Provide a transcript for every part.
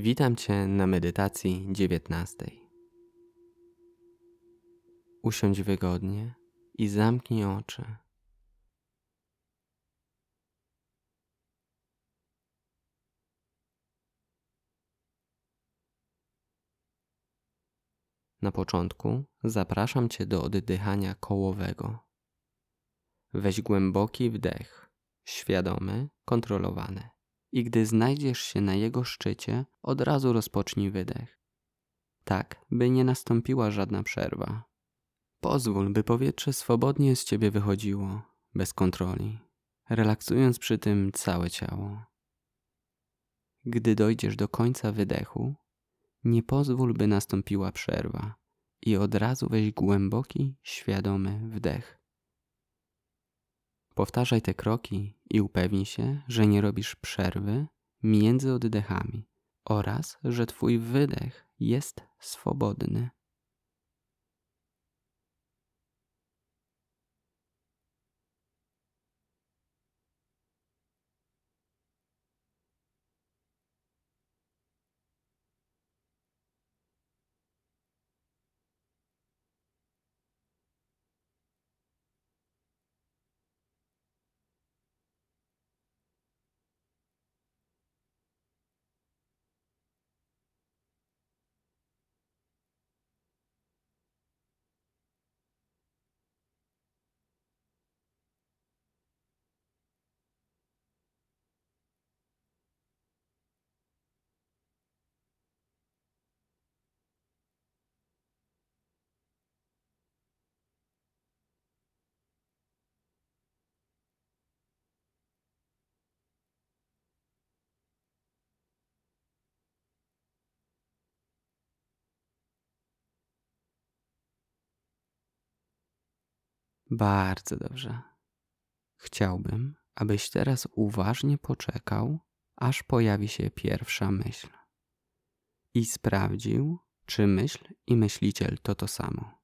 Witam Cię na medytacji dziewiętnastej. Usiądź wygodnie i zamknij oczy. Na początku zapraszam Cię do oddychania kołowego. Weź głęboki wdech, świadomy, kontrolowany. I gdy znajdziesz się na jego szczycie, od razu rozpocznij wydech. Tak, by nie nastąpiła żadna przerwa. Pozwól, by powietrze swobodnie z ciebie wychodziło, bez kontroli, relaksując przy tym całe ciało. Gdy dojdziesz do końca wydechu, nie pozwól, by nastąpiła przerwa i od razu weź głęboki, świadomy wdech. Powtarzaj te kroki i upewnij się, że nie robisz przerwy między oddechami oraz że Twój wydech jest swobodny. Bardzo dobrze. Chciałbym, abyś teraz uważnie poczekał, aż pojawi się pierwsza myśl. I sprawdził, czy myśl i myśliciel to to samo.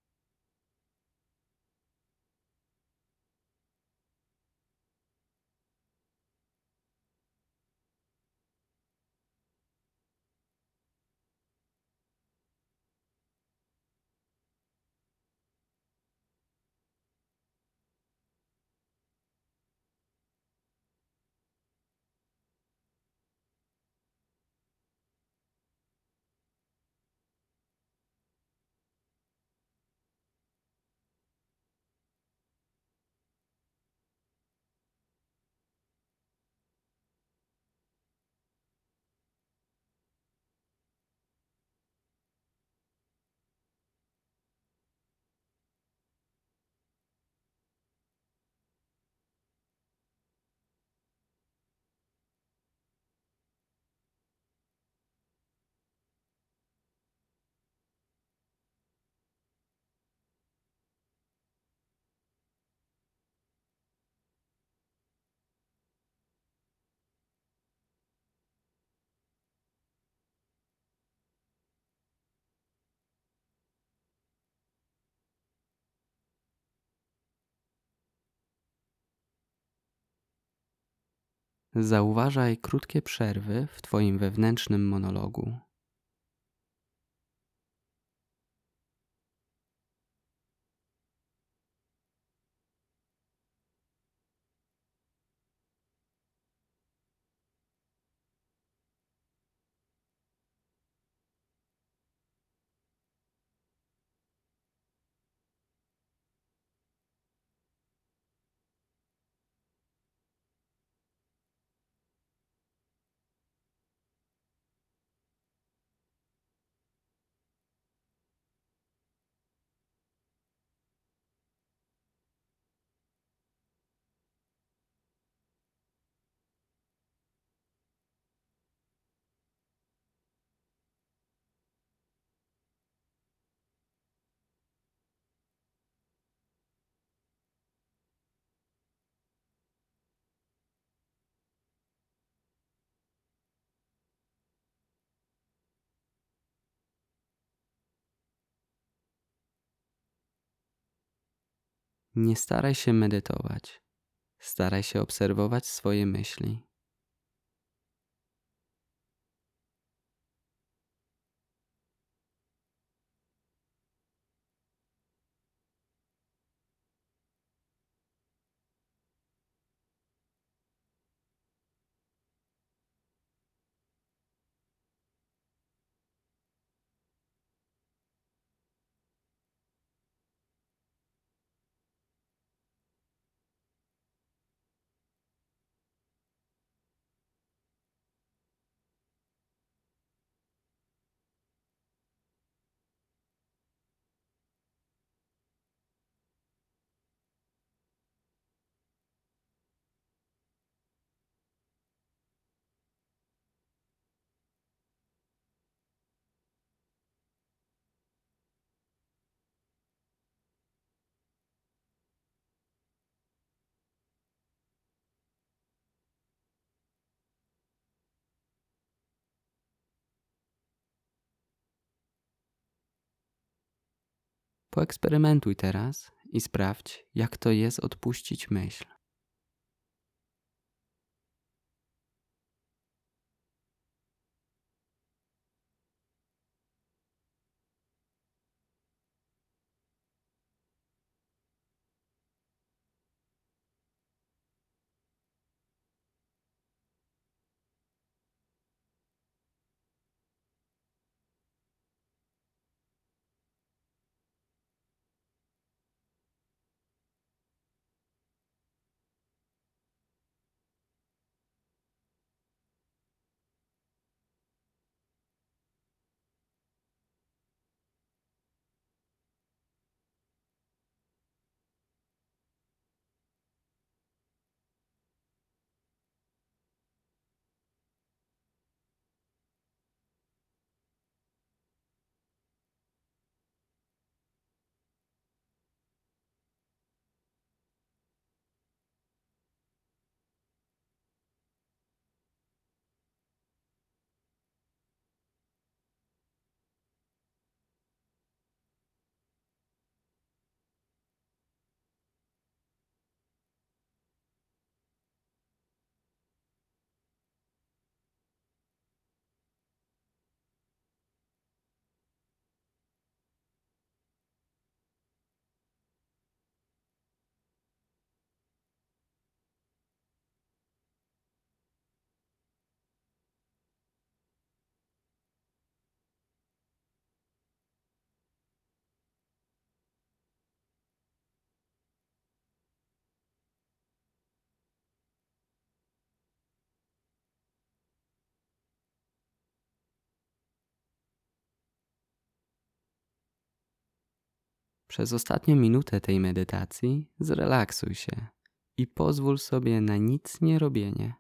Zauważaj krótkie przerwy w Twoim wewnętrznym monologu. Nie staraj się medytować. Staraj się obserwować swoje myśli. Poeksperymentuj teraz i sprawdź, jak to jest odpuścić myśl. Przez ostatnią minutę tej medytacji zrelaksuj się i pozwól sobie na nic nie robienie.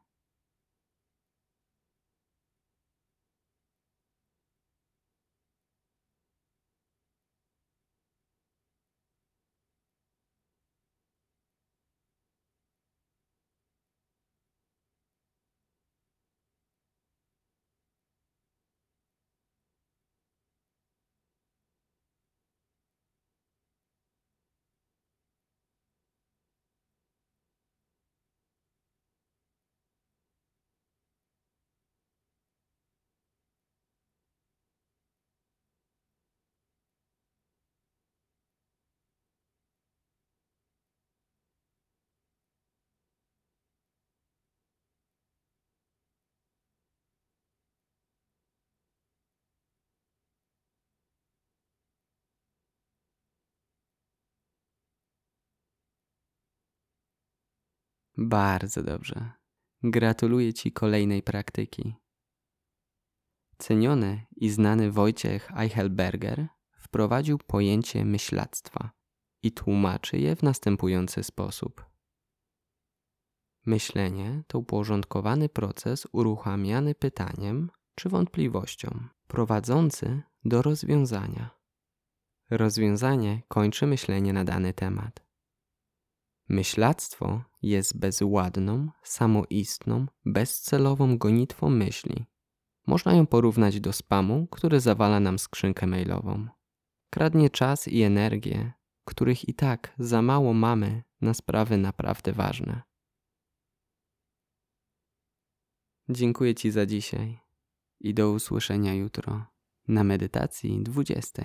Bardzo dobrze. Gratuluję Ci kolejnej praktyki. Ceniony i znany Wojciech Eichelberger wprowadził pojęcie myślactwa i tłumaczy je w następujący sposób. Myślenie to uporządkowany proces uruchamiany pytaniem czy wątpliwością, prowadzący do rozwiązania. Rozwiązanie kończy myślenie na dany temat. Myślactwo jest bezładną, samoistną, bezcelową gonitwą myśli. Można ją porównać do spamu, który zawala nam skrzynkę mailową. Kradnie czas i energię, których i tak za mało mamy na sprawy naprawdę ważne. Dziękuję Ci za dzisiaj i do usłyszenia jutro na medytacji 20.